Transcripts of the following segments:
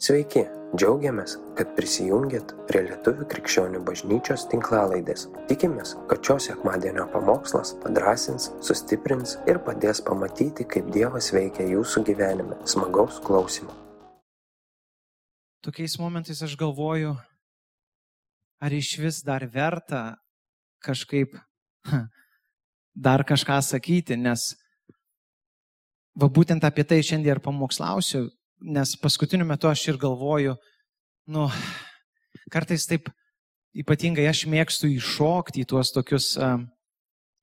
Sveiki, džiaugiamės, kad prisijungiat prie Lietuvių krikščionių bažnyčios tinklalaidės. Tikimės, kad šios sekmadienio pamokslas padrasins, sustiprins ir padės pamatyti, kaip Dievas veikia jūsų gyvenime. Smagaus klausimų. Tokiais momentais aš galvoju, ar iš vis dar verta kažkaip dar kažką sakyti, nes va būtent apie tai šiandien ir pamokslausiu, nes paskutiniu metu aš ir galvoju, nu, kartais taip ypatingai aš mėgstu įšokti į tuos tokius,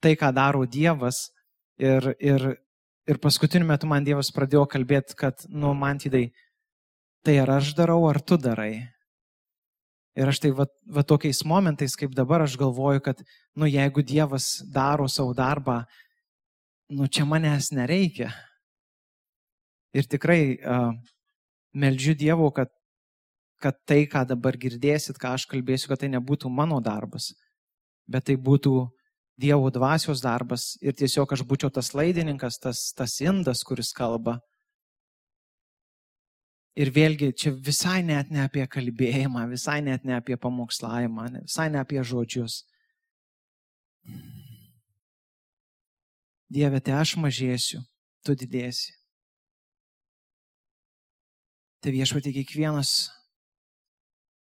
tai ką daro Dievas. Ir, ir, ir paskutiniu metu man Dievas pradėjo kalbėti, kad, nu, man tydai, tai ar aš darau, ar tu darai. Ir aš tai va, va tokiais momentais, kaip dabar aš galvoju, kad, nu, jeigu Dievas daro savo darbą, nu, čia manęs nereikia. Ir tikrai uh, meldžiu Dievo, kad, kad tai, ką dabar girdėsit, ką aš kalbėsiu, kad tai nebūtų mano darbas, bet tai būtų Dievo dvasios darbas ir tiesiog aš būčiau tas laidininkas, tas, tas indas, kuris kalba. Ir vėlgi, čia visai net ne apie kalbėjimą, visai net ne apie pamokslavimą, visai ne apie žodžius. Dieve, te aš mažėsiu, tu didėsi. Tai viešpatį kiekvienas,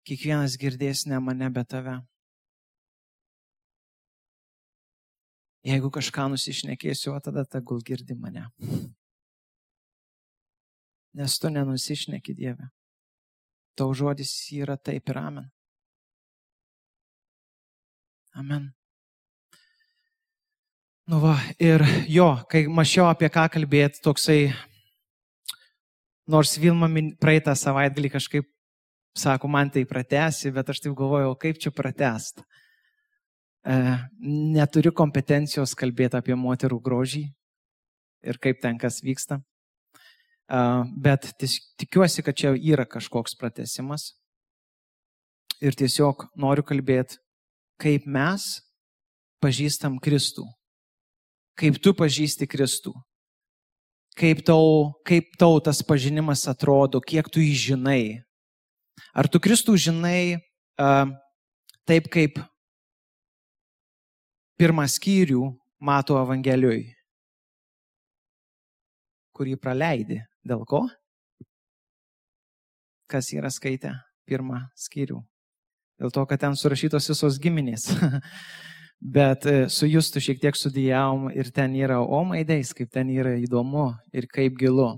kiekvienas girdės ne mane, bet tave. Jeigu kažką nusišnekėsiu, o tada tegul girdi mane. Nes tu nenusišneki Dieve. Tau žodis yra taip ir amen. Amen. Nu va, ir jo, kai mačiau apie ką kalbėti, toksai Nors Vilma praeitą savaitgalį kažkaip sako, man tai pratesi, bet aš taip galvojau, kaip čia pratest. E, neturiu kompetencijos kalbėti apie moterų grožį ir kaip ten kas vyksta. E, bet tikiuosi, kad čia yra kažkoks pratesimas. Ir tiesiog noriu kalbėti, kaip mes pažįstam Kristų. Kaip tu pažįsti Kristų kaip tau, kaip tau tas pažinimas atrodo, kiek tu jį žinai. Ar tu Kristų žinai uh, taip, kaip pirmą skyrių mato Evangelijoje, kurį praleidi. Dėl ko? Kas yra skaitę pirmą skyrių? Dėl to, kad ten surašytos visos giminės. Bet e, su Justu šiek tiek studijavom ir ten yra omaidais, kaip ten yra įdomu ir kaip gilu.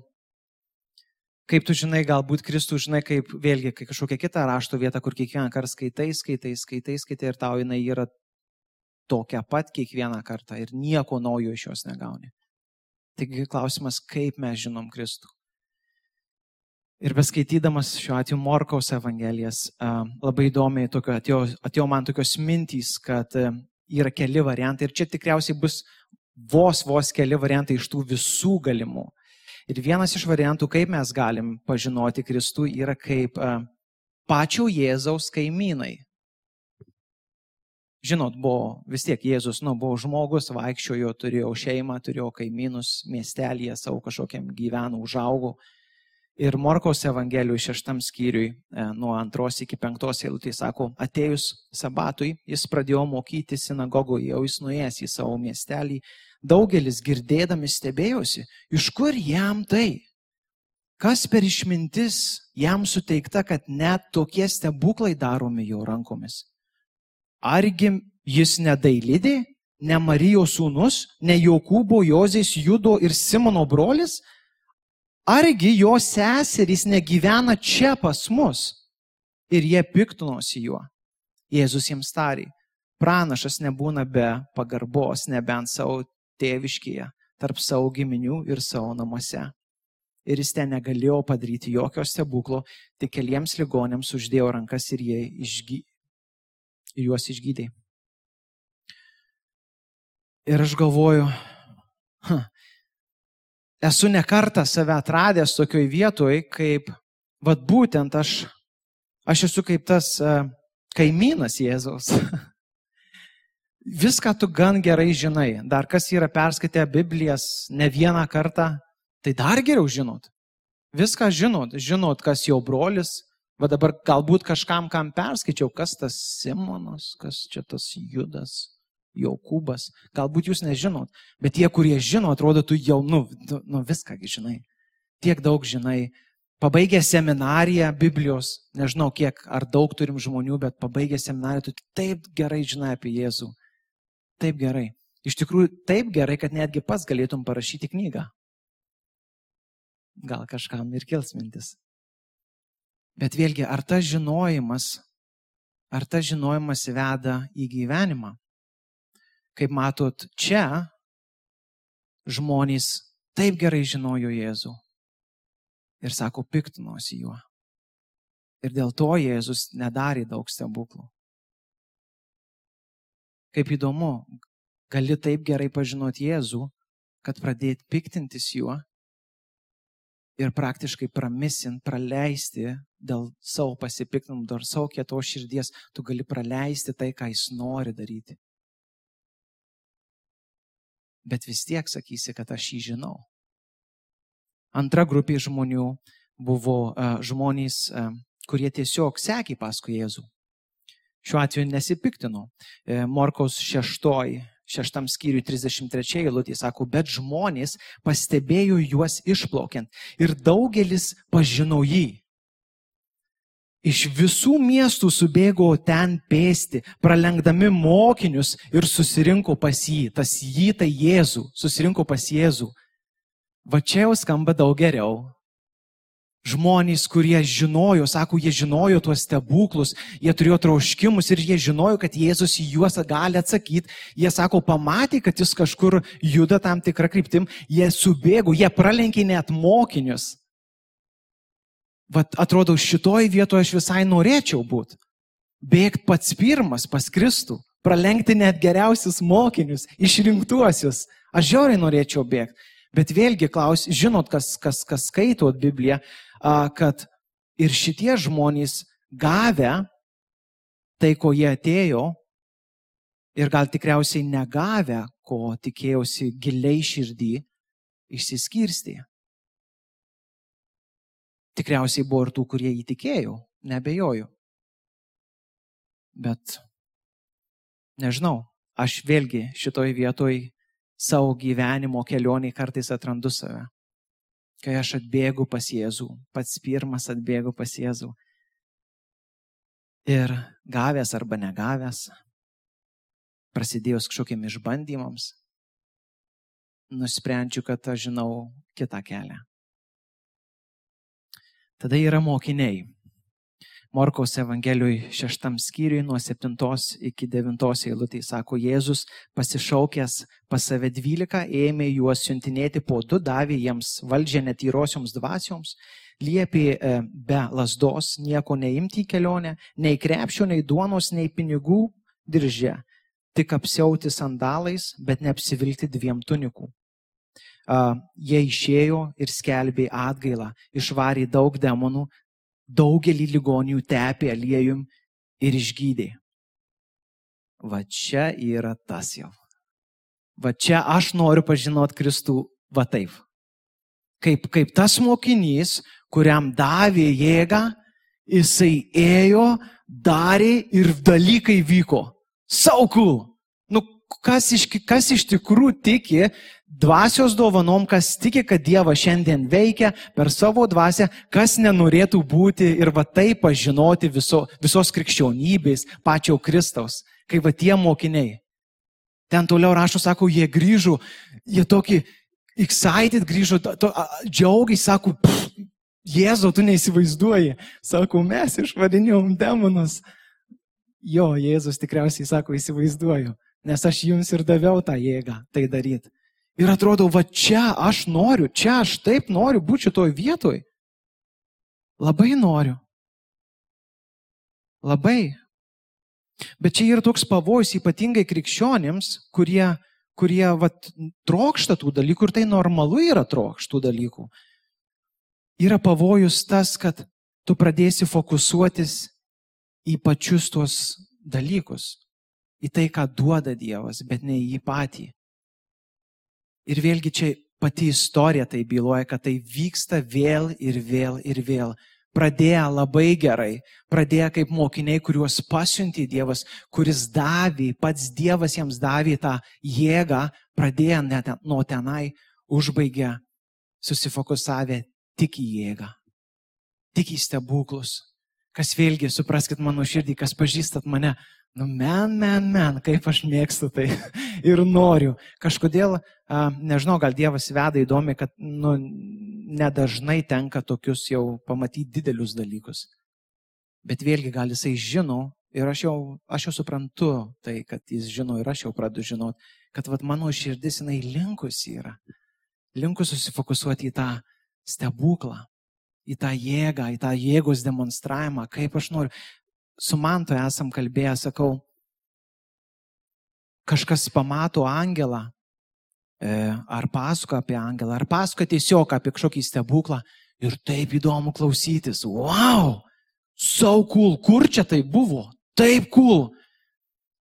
Kaip tu žinai, galbūt Kristų žinai, kaip vėlgi, kai kažkokia kita rašto vieta, kur kiekvieną kartą skaitai, skaitai, skaitai, skaitai ir tau jinai yra tokia pat kiekvieną kartą ir nieko naujo iš jos negauni. Taigi klausimas, kaip mes žinom Kristų. Ir beskaitydamas šiuo atveju Morkaus Evangelijas, labai įdomiai atėjo, atėjo man tokios mintys, kad yra keli variantai ir čia tikriausiai bus vos vos keli variantai iš tų visų galimų. Ir vienas iš variantų, kaip mes galim pažinoti Kristų, yra kaip uh, pačio Jėzaus kaimynai. Žinot, buvo vis tiek Jėzus, nu, buvo žmogus, vaikščiojo, turėjo šeimą, turėjo kaimynus, miestelėje savo kažkokiam gyvenu, užaugau. Ir Morkaus Evangelijų šeštam skyriui e, nuo antros iki penktos eilutės sako, atėjus sabatui, jis pradėjo mokyti sinagogoje, jau jis nuėjęs į savo miestelį. Daugelis girdėdami stebėjosi, iš kur jam tai? Kas per išmintis jam suteikta, kad net tokie stebuklai daromi jo rankomis? Argi jis nedailidė, ne Marijos sūnus, ne Jokūbo, Jozės, Judo ir Simono brolis? Argi jo seserys negyvena čia pas mus? Ir jie piktinosi juo. Jėzus jiems tarė, pranašas nebūna be pagarbos, nebent savo tėviškėje, tarp savo giminių ir savo namuose. Ir jis ten negalėjo padaryti jokio stebuklo, tik keliems ligonėms uždėjo rankas ir išgy... ir juos išgydė. Ir aš galvoju, huh, esu nekartą save atradęs tokioj vietoj, kaip, vad būtent aš, aš esu kaip tas uh, kaimynas Jėzaus. Viską tu gan gerai žinai. Dar kas yra perskaitę Biblijas ne vieną kartą, tai dar geriau žinot. Viską žinot, žinot, kas jo brolis. Va dabar galbūt kažkam, kam perskaičiau, kas tas Simonas, kas čia tas Judas, Jokūbas. Galbūt jūs nežinot, bet tie, kurie žino, atrodo, tu jau, nu, nu viską žinai. Tiek daug žinai. Pabaigę seminariją Biblijos, nežinau kiek ar daug turim žmonių, bet pabaigę seminariją, tu taip gerai žinai apie Jėzų. Taip gerai. Iš tikrųjų, taip gerai, kad netgi pats galėtum parašyti knygą. Gal kažkam ir kils mintis. Bet vėlgi, ar tas žinojimas, ar tas žinojimas veda į gyvenimą? Kaip matot, čia žmonės taip gerai žinojo Jėzų ir sako, piktinosi juo. Ir dėl to Jėzus nedarė daug stebuklų. Kaip įdomu, gali taip gerai pažinoti Jėzų, kad pradėti piktintis juo ir praktiškai pramisint, praleisti dėl savo pasipiktinimų, dėl savo kietos širdies, tu gali praleisti tai, ką jis nori daryti bet vis tiek sakysi, kad aš jį žinau. Antra grupė žmonių buvo uh, žmonės, uh, kurie tiesiog sekė paskui Jėzų. Šiuo atveju nesipiktino. E, Morkaus 6, šeštam skyriui 33 eilutė sako, bet žmonės pastebėjo juos išplaukiant ir daugelis pažino jį. Iš visų miestų subėgo ten pėsti, pralenkdami mokinius ir susirinko pas jį. Tas jį tai Jėzų, susirinko pas Jėzų. Va čia jau skamba daug geriau. Žmonės, kurie žinojo, sako, jie žinojo tuos stebuklus, jie turėjo trauškimus ir jie žinojo, kad Jėzus į juos gali atsakyti. Jie sako, pamatė, kad jis kažkur juda tam tikrą kryptim, jie subėgo, jie pralenkė net mokinius. Vat atrodo, šitoj vietoje aš visai norėčiau būti. Bėgti pats pirmas pas Kristų, pralenkti net geriausius mokinius, išrinktuosius. Aš žiauriai norėčiau bėgti. Bet vėlgi klaus, žinot, kas, kas, kas skaitot Bibliją, kad ir šitie žmonės gavę tai, ko jie atėjo, ir gal tikriausiai negavę, ko tikėjausi giliai širdį, išsiskirstė. Tikriausiai buvo ir tų, kurie įtikėjo, nebejoju. Bet nežinau, aš vėlgi šitoj vietoj savo gyvenimo kelionį kartais atrandu save. Kai aš atbėgu pas Jėzų, pats pirmas atbėgu pas Jėzų. Ir gavęs arba negavęs, prasidėjus kažkokiem išbandymams, nusprendžiu, kad aš žinau kitą kelią. Tada yra mokiniai. Morkaus Evangelijoje šeštam skyriui nuo septintos iki devintos eilutės sako, Jėzus pasišaukęs pas save dvylika ėmė juos siuntinėti po du, davė jiems valdžią netyrosioms dvasioms, liepė e, be lasdos nieko neimti į kelionę, nei krepšio, nei duonos, nei pinigų diržė, tik apsiauti sandalais, bet neapsivilti dviem tunikų jie išėjo ir skelbė atgailą, išvarė daug demonų, daugelį ligonių tepė aliejum ir išgydė. Va čia yra tas jau. Va čia aš noriu pažinoti Kristų va taip. Kaip, kaip tas mokinys, kuriam davė jėgą, jisai ėjo, darė ir dalykai vyko. Saukul. Nu, kas iš, kas iš tikrųjų tiki dvasios dovanom, kas tiki, kad Dievas šiandien veikia per savo dvasę, kas nenorėtų būti ir va taip pažinoti viso, visos krikščionybės, pačio Kristaus, kai va tie mokiniai. Ten toliau rašo, sako, jie grįžo, jie tokį excited grįžo, džiaugiai, sako, Jėzau, tu neįsivaizduoji. Sako, mes išvadinėjom demonus. Jo, Jėzus tikriausiai sako, įsivaizduoju, nes aš jums ir daviau tą jėgą tai daryti. Ir atrodo, va čia aš noriu, čia aš taip noriu būti šitoj vietoj. Labai noriu. Labai. Bet čia yra toks pavojus ypatingai krikščionėms, kurie, kurie vat, trokšta tų dalykų ir tai normalu yra trokštų dalykų. Yra pavojus tas, kad tu pradėsi fokusuotis į pačius tuos dalykus, į tai, ką duoda Dievas, bet ne į jį patį. Ir vėlgi čia pati istorija tai byloja, kad tai vyksta vėl ir vėl ir vėl. Pradėję labai gerai, pradėję kaip mokiniai, kuriuos pasiuntė Dievas, kuris davė, pats Dievas jiems davė tą jėgą, pradėję net nuo tenai, užbaigę susifokusavę tik į jėgą, tik į stebuklus. Kas vėlgi, supraskite mano širdį, kas pažįstat mane, Nu, men, men, men, kaip aš mėgstu tai ir noriu. Kažkodėl, nežinau, gal Dievas veda įdomi, kad nu, nedažnai tenka tokius jau pamatyti didelius dalykus. Bet vėlgi gal jisai žino ir aš jau, aš jau suprantu tai, kad jis žino ir aš jau pradedu žinot, kad vat, mano širdis jinai linkusi yra. Linkus susifokusuoti į tą stebuklą, į tą jėgą, į tą jėgos demonstravimą, kaip aš noriu su mantu esam kalbėję, sakau, kažkas pamato angelą, e, ar pasako apie angelą, ar pasako tiesiog apie kažkokį stebuklą ir taip įdomu klausytis. Wow, so cool, kur čia tai buvo, taip cool.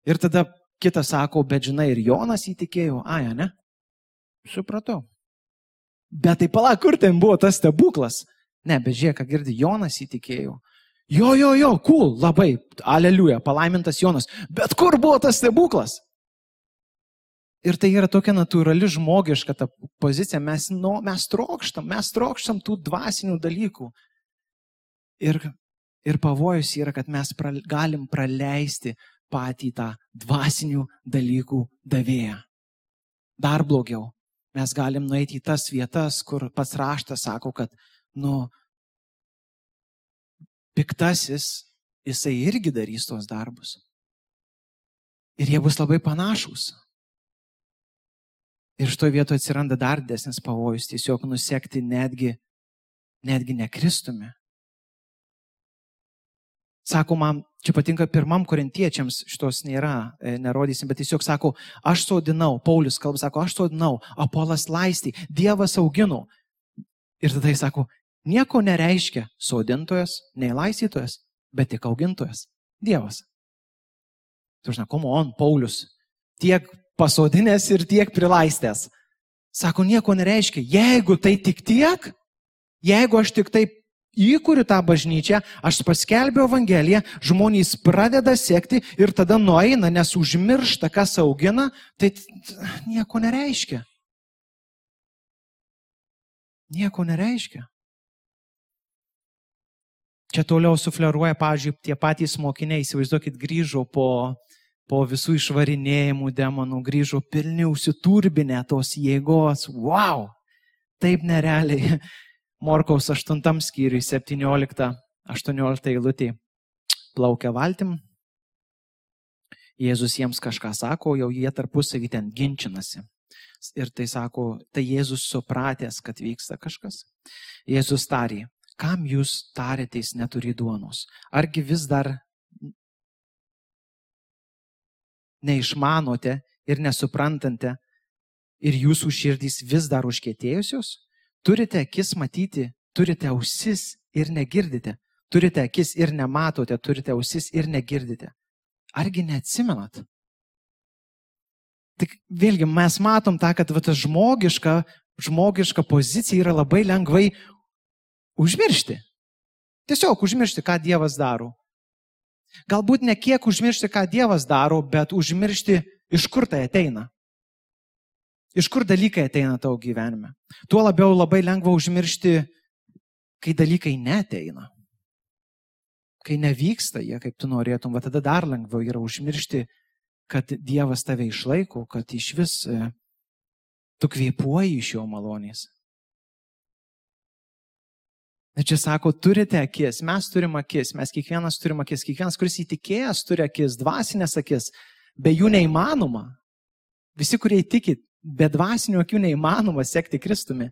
Ir tada kitas sako, bet žinai, ir Jonas įtikėjo, aja, ne? Supratau. Bet tai pala, kur ten buvo tas stebuklas? Ne, bet žiūrėk, ką girdi, Jonas įtikėjo. Jo, jo, jo, cool, labai, aleliuja, palaimintas Jonas. Bet kur buvo tas stebuklas? Ir tai yra tokia natūrali žmogiška ta pozicija. Mes, nu, mes trokštam, mes trokštam tų dvasinių dalykų. Ir, ir pavojus yra, kad mes pra, galim praleisti patį tą dvasinių dalykų davėją. Dar blogiau, mes galim nueiti į tas vietas, kur pats raštas sako, kad, nu, piktasis, jisai irgi darys tuos darbus. Ir jie bus labai panašus. Ir iš to vieto atsiranda dar desnis pavojus tiesiog nusekti netgi, netgi nekristumi. Sako man, čia patinka pirmam korintiečiams, šitos nėra, e, nerodysim, bet tiesiog sako, aš sodinau, Paulius kalba, sako, aš sodinau, Apolas laistį, Dievas augino. Ir tada jis sako, nieko nereiškia sodintojas, nei laisytojas, bet tik augintojas - Dievas. Tu žinai, komu on, Paulius, tiek pasodinės ir tiek prilaistęs. Sako, nieko nereiškia. Jeigu tai tik tiek, jeigu aš tik taip įkuriu tą bažnyčią, aš paskelbiu Evangeliją, žmonės pradeda sekti ir tada nueina, nes užmiršta, kas augina, tai nieko nereiškia. Nieko nereiškia. Čia toliau sufleruoja, pavyzdžiui, tie patys mokiniai, įsivaizduokit, grįžo po, po visų išvarinėjimų demonų, grįžo pilni užsiturbinę tos jėgos. Wow! Taip nerealiai. Morkaus 8 skyriui 17-18 eilutė plaukia valtim. Jėzus jiems kažką sako, jau jie tarpusavį ten ginčinasi. Ir tai sako, tai Jėzus supratęs, kad vyksta kažkas. Jėzus tarė, kam jūs tarėtės neturi duonos? Argi vis dar neišmanote ir nesuprantate ir jūsų širdys vis dar užkėtėjusios? Turite akis matyti, turite ausis ir negirdite. Turite akis ir nematote, turite ausis ir negirdite. Argi neatsimenat? Tik vėlgi mes matom tą, kad va, ta žmogiška, žmogiška pozicija yra labai lengvai Užmiršti. Tiesiog užmiršti, ką Dievas daro. Galbūt ne kiek užmiršti, ką Dievas daro, bet užmiršti, iš kur tai ateina. Iš kur dalykai ateina tavo gyvenime. Tuo labiau labai lengva užmiršti, kai dalykai neteina. Kai nevyksta jie, kaip tu norėtum, va tada dar lengviau yra užmiršti, kad Dievas tave išlaiko, kad iš vis e, tu kvėpuoji iš jo malonės. Bet čia sako, turite akis, mes turim akis, mes kiekvienas turim akis, kiekvienas, kuris įtikėjęs turi akis, dvasinės akis, be jų neįmanoma. Visi, kurie įtikit, be dvasinių akių neįmanoma sekti Kristumi.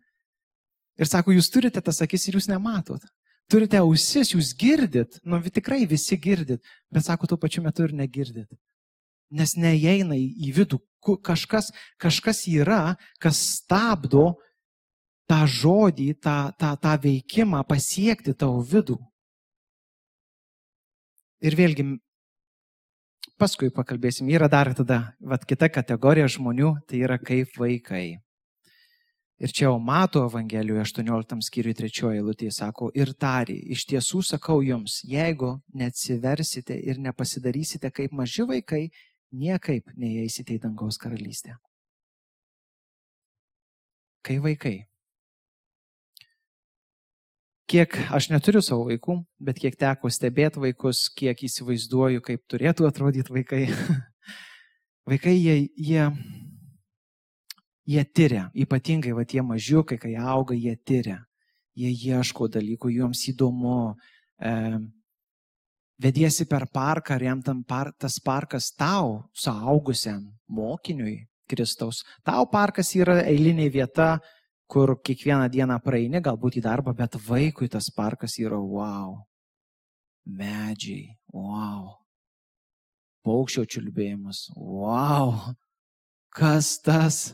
Ir sako, jūs turite tas akis ir jūs nematot. Turite ausis, jūs girdit, nu tikrai visi girdit, bet sako, tuo pačiu metu ir negirdit. Nes neįeina į vidų kažkas, kažkas yra, kas stabdo tą žodį, tą, tą, tą veikimą pasiekti tavo vidų. Ir vėlgi, paskui pakalbėsim, yra dar tada, vad kita kategorija žmonių, tai yra kaip vaikai. Ir čia jau mato Evangelijoje 18 skyriui 3 eilutė sako, ir tarė, iš tiesų sakau jums, jeigu neatsiversite ir nepasidarysite kaip maži vaikai, niekaip neįeisite į dangaus karalystę. Kai vaikai. Kiek aš neturiu savo vaikų, bet kiek teko stebėti vaikus, kiek įsivaizduoju, kaip turėtų atrodyti vaikai. vaikai, jie, jie Jie tyria, ypatingai va tie mažiukai, kai auga, jie tyria. Jie ieško dalykų, joms įdomu. E, vediesi per parką, ar jam par, tas parkas tau, suaugusiam mokiniui Kristaus. Tau parkas yra eilinė vieta, kur kiekvieną dieną praeini, galbūt į darbą, bet vaikui tas parkas yra wow. Medžiai, wow. Paukščio čiulbėjimas, wow. Kas tas?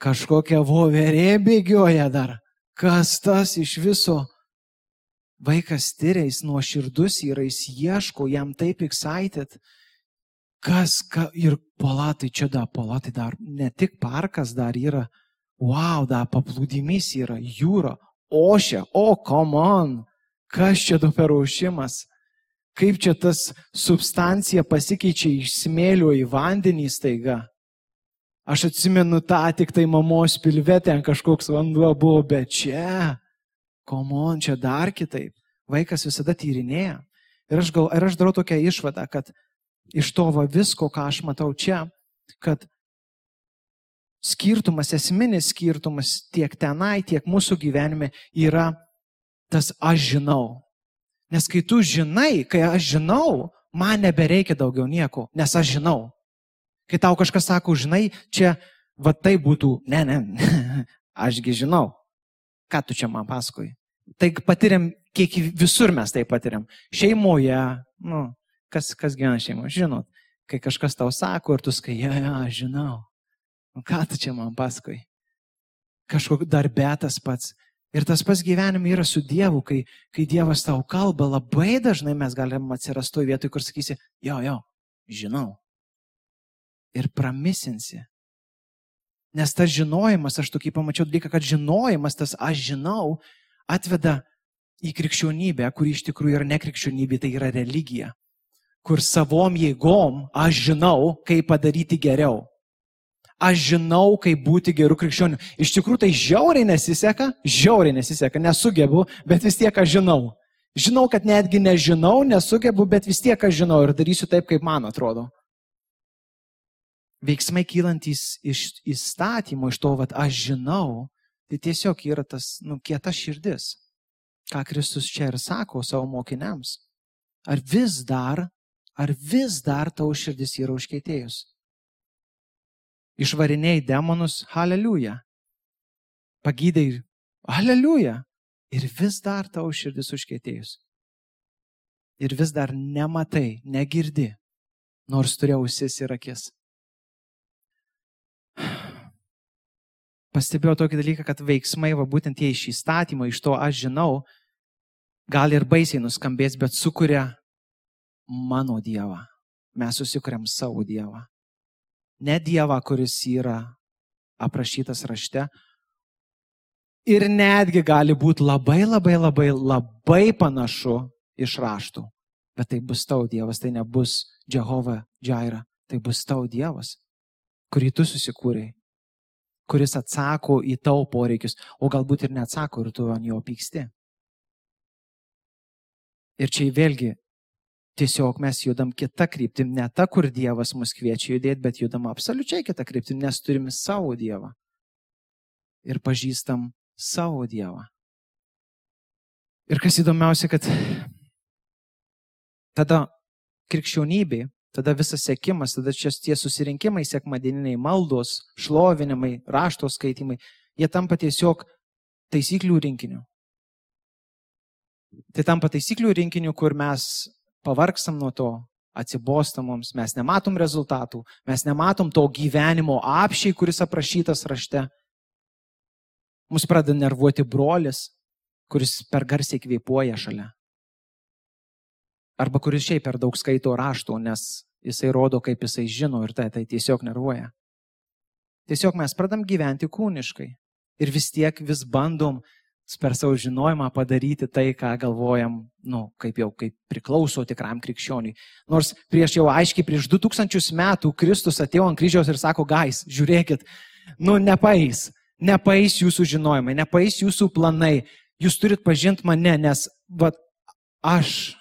kažkokia voverė bėgioja dar. Kas tas iš viso? Vaikas tyria, jis nuoširdus yra, jis ieško, jam taip excited. Kas, ka, ir palatai čia da, palatai dar, ne tik parkas dar yra, wow, da, paplūdimis yra, jūra, ošia, o, oh, come on, kas čia du per aušimas, kaip čia tas substancija pasikeičia iš smėlio į vandenį staiga. Aš atsimenu tą tik tai mamos pilve, ten kažkoks vanduo buvo, bet čia, komon, čia dar kitaip. Vaikas visada tyrinėja. Ir aš, gal, ir aš darau tokią išvadą, kad iš to va visko, ką aš matau čia, kad skirtumas, esminis skirtumas tiek tenai, tiek mūsų gyvenime yra tas aš žinau. Nes kai tu žinai, kai aš žinau, man nebereikia daugiau nieko, nes aš žinau. Kai tau kažkas sako, žinai, čia va tai būtų, ne, ne, ašgi žinau, ką tu čia man pasakoji. Tai patiriam, kiek visur mes tai patiriam. Šeimoje, nu, kas, kas gyvena šeimoje, žinot, kai kažkas tau sako ir tu skai, ja, ja, žinau. Ką tu čia man pasakoji? Kažkok darbėtas pats. Ir tas pats gyvenime yra su Dievu, kai, kai Dievas tau kalba, labai dažnai mes galim atsirasti vietoje, kur sakysi, jo, jo, žinau ir pramisinsi. Nes tas žinojimas, aš tokį pamačiau dalyką, kad žinojimas, tas aš žinau, atveda į krikščionybę, kuri iš tikrųjų yra nekrikščionybė, tai yra religija. Kur savom jėgom aš žinau, kaip padaryti geriau. Aš žinau, kaip būti gerų krikščionių. Iš tikrųjų tai žiauriai nesiseka, žiauriai nesiseka, nesugebu, bet vis tiek aš žinau. Žinau, kad netgi nežinau, nesugebu, bet vis tiek aš žinau ir darysiu taip, kaip man atrodo veiksmai kylantis iš įstatymo, iš to, vad aš žinau, tai tiesiog yra tas, nu, kieta širdis. Ką Kristus čia ir sako savo mokiniams. Ar vis dar, ar vis dar tavo širdis yra užkeitėjus? Išvarinėjai demonus, haleliuja. Pagydai, haleliuja. Ir vis dar tavo širdis užkeitėjus. Ir vis dar nematai, negirdi, nors turėjau ausis ir akis. pastebėjau tokį dalyką, kad veiksmai, va būtent tie iš įstatymo, iš to aš žinau, gali ir baisiai nuskambės, bet sukuria mano Dievą. Mes susikuriam savo Dievą. Ne Dievą, kuris yra aprašytas rašte. Ir netgi gali būti labai, labai, labai, labai panašu iš raštų. Bet tai bus tau Dievas, tai nebus Jehova Jaira, tai bus tau Dievas, kurį tu susikūrėjai kuris atsako į tavo poreikius, o galbūt ir neatsako ir tu ant jo pyksti. Ir čia vėlgi tiesiog mes judam kitą kryptim, ne ta, kur Dievas mus kviečia judėti, bet judam absoliučiai kitą kryptim, nes turime savo Dievą. Ir pažįstam savo Dievą. Ir kas įdomiausia, kad tada krikščionybė tada visas sėkimas, tada čia tie susirinkimai, sekmadieniniai maldos, šlovinimai, rašto skaitimai, jie tampa tiesiog taisyklių rinkiniu. Tai tampa taisyklių rinkiniu, kur mes pavargstam nuo to, atsibostam mums, mes nematom rezultatų, mes nematom to gyvenimo apšiai, kuris aprašytas rašte. Mus pradeda nervuoti brolis, kuris per garsiai kvėpuoja šalia arba kuris šiaip per daug skaito rašto, nes jisai rodo, kaip jisai žino ir tai, tai tiesiog nervuoja. Tiesiog mes pradam gyventi kūniškai. Ir vis tiek vis bandom per savo žinojimą padaryti tai, ką galvojam, nu, kaip jau kaip priklauso tikram krikščioniui. Nors prieš jau aiškiai, prieš 2000 metų Kristus atėjo ant kryžiaus ir sako, gais, žiūrėkit, nu, nepais, nepais jūsų žinojimai, nepais jūsų planai, jūs turit pažinti mane, nes, va, aš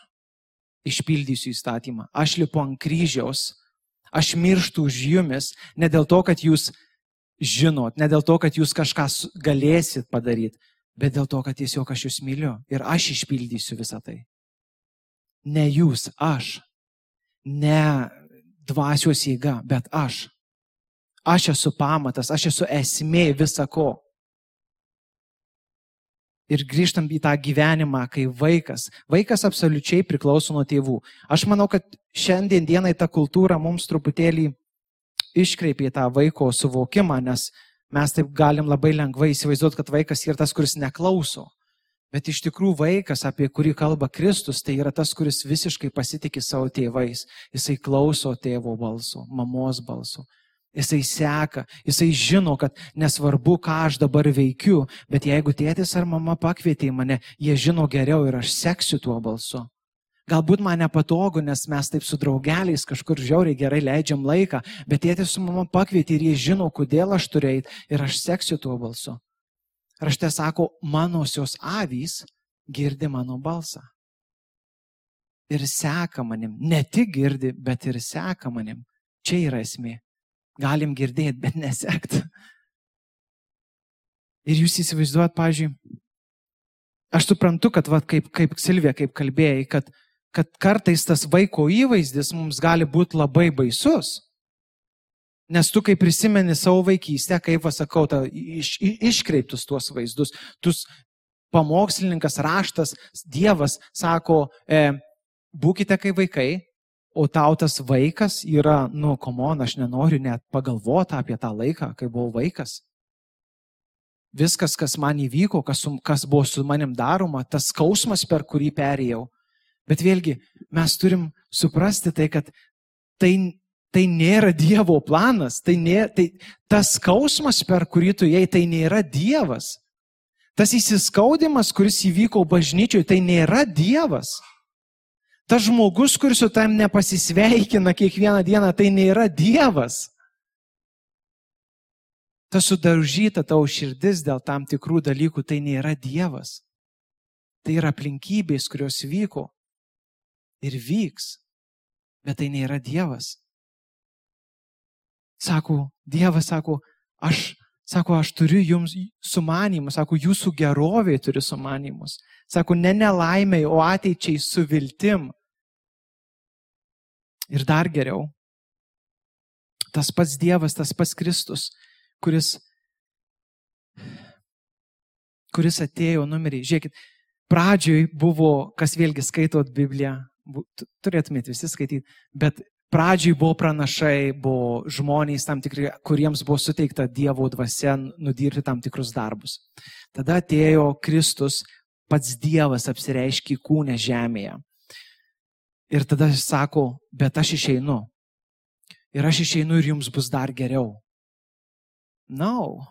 išpildysiu įstatymą, aš lipu ant kryžiaus, aš mirštu už jumis, ne dėl to, kad jūs žinot, ne dėl to, kad jūs kažką galėsit padaryti, bet dėl to, kad tiesiog aš jūs myliu ir aš išpildysiu visą tai. Ne jūs, aš. Ne dvasios jėga, bet aš. Aš esu pamatas, aš esu esmė visako. Ir grįžtam į tą gyvenimą, kai vaikas, vaikas absoliučiai priklauso nuo tėvų. Aš manau, kad šiandien dienai ta kultūra mums truputėlį iškreipė tą vaiko suvokimą, nes mes taip galim labai lengvai įsivaizduoti, kad vaikas yra tas, kuris neklauso. Bet iš tikrųjų vaikas, apie kurį kalba Kristus, tai yra tas, kuris visiškai pasitikė savo tėvais. Jisai klauso tėvo balso, mamos balso. Jisai seka, jisai žino, kad nesvarbu, ką aš dabar veikiu, bet jeigu tėtis ar mama pakvietė mane, jie žino geriau ir aš seksiu tuo balsu. Galbūt man nepatogu, nes mes taip su draugeliais kažkur žiauriai gerai leidžiam laiką, bet tėtis su mama pakvietė ir jie žino, kodėl aš turiu eiti ir aš seksiu tuo balsu. Rašte sako, manosios avys girdi mano balsą. Ir seka manim. Ne tik girdi, bet ir seka manim. Čia yra esmė. Galim girdėti, bet nesekti. Ir jūs įsivaizduojat, pažiūrėjau, aš suprantu, kad, va, kaip, kaip Silvija, kaip kalbėjai, kad kad kartais tas vaiko įvaizdis mums gali būti labai baisus. Nes tu, kai prisimeni savo vaikystę, kaip pasakau, ta, iš, iškreiptus tuos vaizdus, tu pamokslininkas, raštas, Dievas sako, e, būkite kaip vaikai, o tau tas vaikas yra, nu, komon, aš nenoriu net pagalvoti apie tą laiką, kai buvau vaikas. Viskas, kas man įvyko, kas, kas buvo su manim daroma, tas skausmas, per kurį perėjau, Bet vėlgi, mes turim suprasti tai, kad tai, tai nėra Dievo planas, tai, nėra, tai tas skausmas, per kurį tu jai, tai nėra Dievas. Tas įsiskaudimas, kuris įvyko bažnyčiui, tai nėra Dievas. Tas žmogus, kuris su tam nepasisveikina kiekvieną dieną, tai nėra Dievas. Ta sudaužyta tavo širdis dėl tam tikrų dalykų, tai nėra Dievas. Tai yra aplinkybės, kurios vyko ir vyks, bet tai nėra Dievas. Sako, Dievas sako, aš, sako, aš turiu jums sumanimus, sako, jūsų gerovė turi sumanimus. Sako, ne nelaimiai, o ateičiai su viltim. Ir dar geriau, tas pats Dievas, tas pats Kristus, kuris, kuris atėjo numerį. Žiūrėkit, pradžioj buvo, kas vėlgi skaitot Bibliją, turėtumėt visi skaityti, bet pradžiai buvo pranašai, buvo žmonės tam tikri, kuriems buvo suteikta Dievo dvasia nudirti tam tikrus darbus. Tada atėjo Kristus, pats Dievas apsireiškė kūnę žemėje. Ir tada jis sako, bet aš išeinu. Ir aš išeinu ir jums bus dar geriau. Na, no.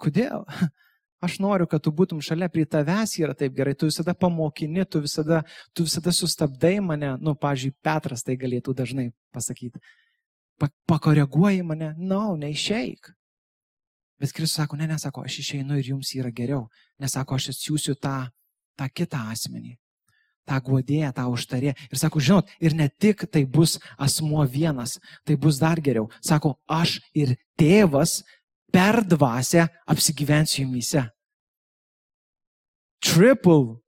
kodėl? Aš noriu, kad tu būtum šalia, prie tavęs yra taip gerai, tu visada pamokini, tu visada, tu visada sustabdai mane, nu, pažiūrėjau, Petras tai galėtų dažnai pasakyti. Pa, pakoreguoji mane, na, no, neišeik. Bet Kristus sako, ne, nesako, aš išeinu ir jums yra geriau. Nesako, aš atsiųsiu tą, tą kitą asmenį, tą guodėją, tą užtarę. Ir sako, žinot, ir ne tik tai bus asmuo vienas, tai bus dar geriau. Sako, aš ir tėvas per dvasę apsigyvensiu jumise. Triple.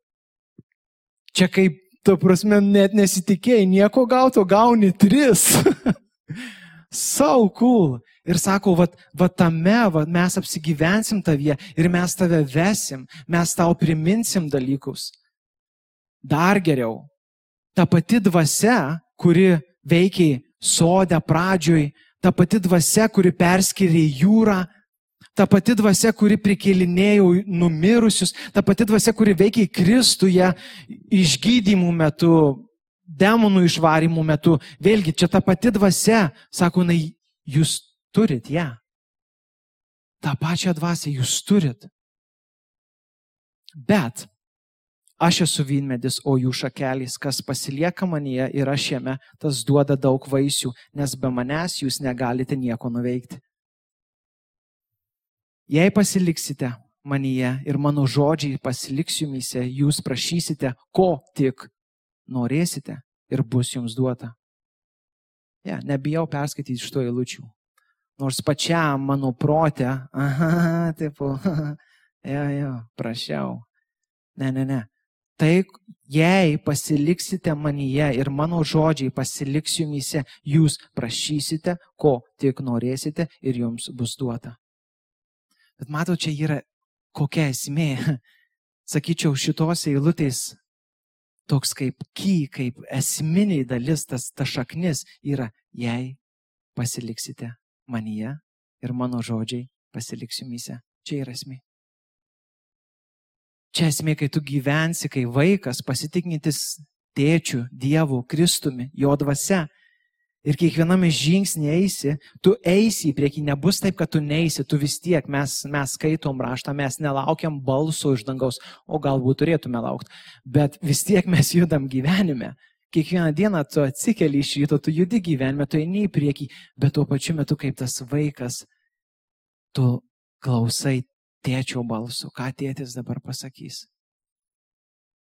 Čia kaip, to prasme, net nesitikėjai nieko gauto, gauni tris. so cool. Ir sako, va, va tame, va, mes apsigyvensim tavyje ir mes tave vesim, mes tau priminsim dalykus. Dar geriau, ta pati dvasia, kuri veikiai sodę pradžioj, ta pati dvasia, kuri perskiria jūrą, ta pati dvasia, kuri prikelinėjo numirusius, ta pati dvasia, kuri veikia Kristuje išgydymų metu, demonų išvarimų metu. Vėlgi, čia ta pati dvasia, sako, na, jūs turit ją. tą pačią dvasę jūs turit. Bet aš esu vynmedis, o jų šakelys, kas pasilieka manyje ir aš jame, tas duoda daug vaisių, nes be manęs jūs negalite nieko nuveikti. Jei pasiliksite manyje ir mano žodžiai pasiliks jumise, jūs prašysite, ko tik norėsite ir bus jums duota. Ja, nebijau perskaityti iš to eilučių. Nors pačiam mano protė, aha, taip, jo, jo, prašiau. Ne, ne, ne. Tai jei pasiliksite manyje ir mano žodžiai pasiliks jumise, jūs prašysite, ko tik norėsite ir jums bus duota. Bet matau, čia yra kokia esmė. Sakyčiau, šitos eilutės toks kaip ky, kaip esminiai dalis, tas ta šaknis yra, jei pasiliksite manyje ir mano žodžiai pasiliks jumise. Čia yra esmė. Čia esmė, kai tu gyvensi, kai vaikas pasitikintis tėčiu, Dievu, Kristumi, jo dvasia, Ir kiekviename žingsnė eisi, tu eisi į priekį, nebus taip, kad tu neisi, tu vis tiek, mes, mes skaitom raštą, mes nelaukiam balso iš dangaus, o galbūt turėtume laukti, bet vis tiek mes judam gyvenime. Kiekvieną dieną tu atsikeli iš ryto, tu judi gyvenime, tu eini į priekį, bet tuo pačiu metu kaip tas vaikas, tu klausai tėčio balso, ką tėtis dabar pasakys.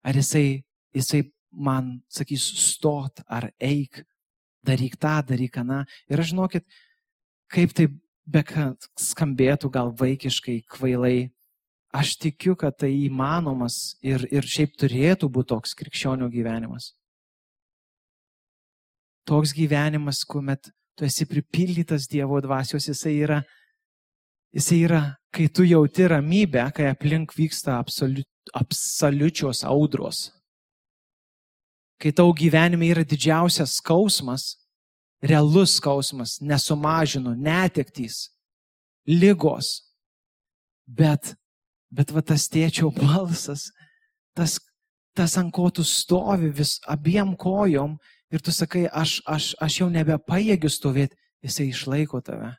Ar jisai, jisai man sakys stot ar eik, daryk tą, daryk aną. Ir aš žinokit, kaip tai be skambėtų gal vaikiškai, kvailai, aš tikiu, kad tai įmanomas ir, ir šiaip turėtų būti toks krikščionių gyvenimas. Toks gyvenimas, kuomet tu esi pripildytas Dievo dvasios, jisai yra, jisai yra, kai tu jauti ramybę, kai aplink vyksta absoliut, absoliučios audros kai tau gyvenime yra didžiausias skausmas, realus skausmas, nesumažinu, netektys, lygos, bet, bet va tas tėčio balsas, tas, tas ant ko tu stovi vis abiem kojom ir tu sakai, aš, aš, aš jau nebepajėgiu stovėti, jisai išlaiko tave.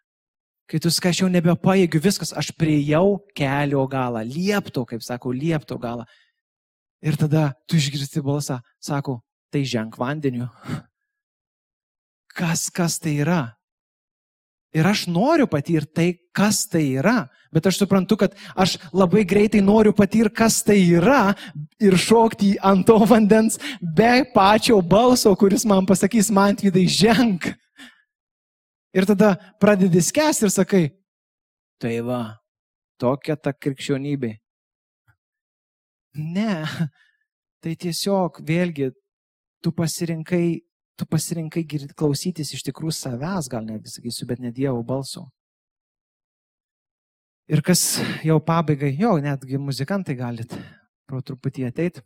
Kai tu sakai, aš jau nebepajėgiu, viskas, aš priejau kelio galą, liepto, kaip sako, liepto galą. Ir tada tu išgirsti balsą, sako, tai ženk vandeniu. Kas, kas tai yra? Ir aš noriu patirti tai, kas tai yra, bet aš suprantu, kad aš labai greitai noriu patirti, kas tai yra ir šokti ant to vandens be pačio balso, kuris man pasakys, man tvydai ženk. Ir tada pradedi skęsti ir sakai, tai va, tokia ta krikščionybė. Ne, tai tiesiog vėlgi tu pasirinkai, tu pasirinkai klausytis iš tikrųjų savęs, gal netgi sakysiu, bet ne Dievo balso. Ir kas jau pabaigai, jau netgi muzikantai galit pro truputį ateiti.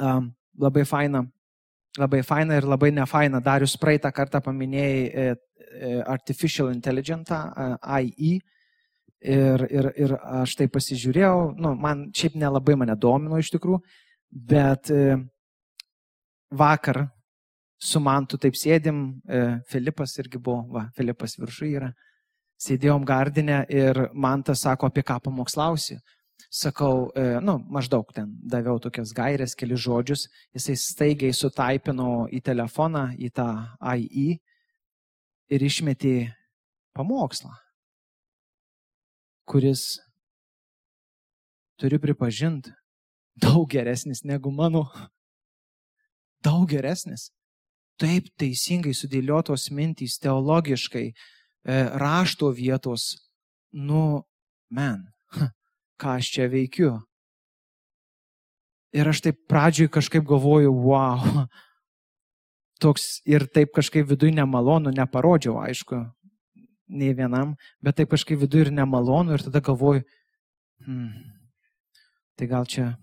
Um, labai faina, labai faina ir labai nefaina. Darius praeitą kartą paminėjai e, e, Artificial Intelligence, AI. Ir, ir, ir aš tai pasižiūrėjau, nu, man šiaip nelabai mane domino iš tikrųjų, bet e, vakar su mantu taip sėdim, Filipas irgi buvo, va, Filipas viršų yra, sėdėjom gardinę ir man tas sako, apie ką pamokslausi. Sakau, e, nu, maždaug ten daviau tokias gairias, keli žodžius, jisai staigiai sutaipino į telefoną, į tą AI ir išmetė pamokslą, kuris, turiu pripažinti, daug geresnis negu mano. Daug geresnis. Taip teisingai sudėliotos mintys, teologiškai, e, rašto vietos, nu, men, ką aš čia veikiu. Ir aš taip pradžioj kažkaip galvoju, wow, toks ir taip kažkaip viduje nemalonu, neparodžiau, aišku, nei vienam, bet taip kažkaip viduje ir nemalonu ir tada galvoju, hmm, tai gal čia,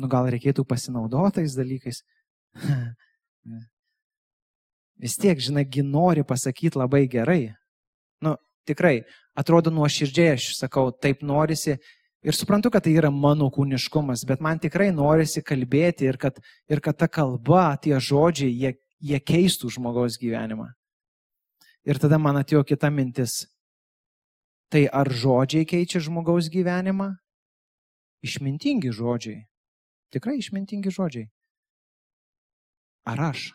nu gal reikėtų pasinaudotais dalykais. Vis tiek, žinai, nori pasakyti labai gerai. Nu, tikrai, atrodo nuoširdžiai, aš sakau, taip norisi. Ir suprantu, kad tai yra mano kūniškumas, bet man tikrai norisi kalbėti ir kad, ir kad ta kalba, tie žodžiai, jie, jie keistų žmogaus gyvenimą. Ir tada man atėjo kita mintis. Tai ar žodžiai keičia žmogaus gyvenimą? Išmintingi žodžiai. Tikrai išmintingi žodžiai. Ar aš?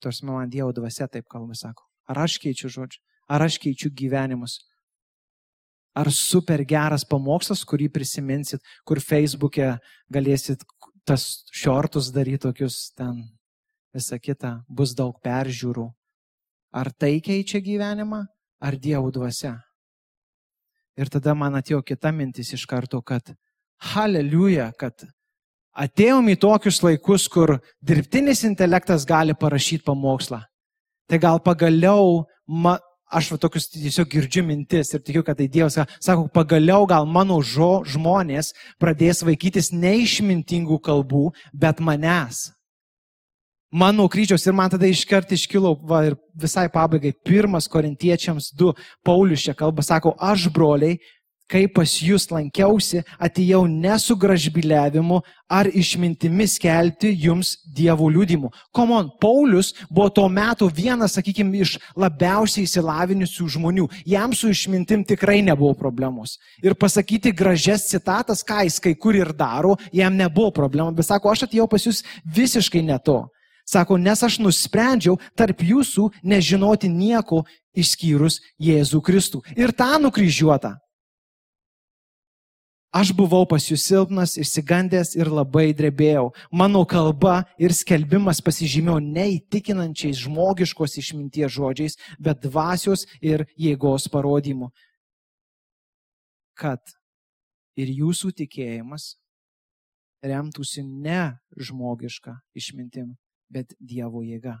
Tos man Dievo dvasia taip kalba, sako. Ar aš keičiu žodžius? Ar aš keičiu gyvenimus? Ar super geras pamokslas, kurį prisiminsit, kur Facebook'e galėsit tas šortus daryti tokius ten, visą kitą, bus daug peržiūrų. Ar tai keičia gyvenimą, ar Dievo dvasia? Ir tada man atėjo kita mintis iš karto, kad haleliuja, kad atėjom į tokius laikus, kur dirbtinis intelektas gali parašyti pamokslą. Tai gal pagaliau ma, aš va tokius tiesiog girdžiu mintis ir tikiu, kad tai Dievas sako, pagaliau gal mano žo, žmonės pradės vaikytis neišmintingų kalbų, bet manęs. Mano kryžiaus ir man tada iškart iškilo, va ir visai pabaigai, pirmas korintiečiams du, Paulius čia kalba, sako, aš broliai, kai pas jūs lankiausi, atėjau ne su gražbiliavimu ar išmintimi skelbti jums dievų liūdimų. Komon, Paulius buvo tuo metu vienas, sakykime, iš labiausiai įsilavinusių žmonių. Jam su išmintim tikrai nebuvo problemos. Ir pasakyti gražias citatas, ką jis kai kur ir daro, jam nebuvo problemų. Bet sako, aš atėjau pas jūs visiškai ne to. Sako, nes aš nusprendžiau tarp jūsų nežinoti nieko išskyrus Jėzų Kristų. Ir tą nukryžiuotą Aš buvau pas jūs silpnas, išsigandęs ir labai drebėjau. Mano kalba ir skelbimas pasižymėjo neįtikinančiais žmogiškos išminties žodžiais, bet dvasios ir jėgos parodymu. Kad ir jūsų tikėjimas remtųsi ne žmogišką išmintim, bet Dievo jėga.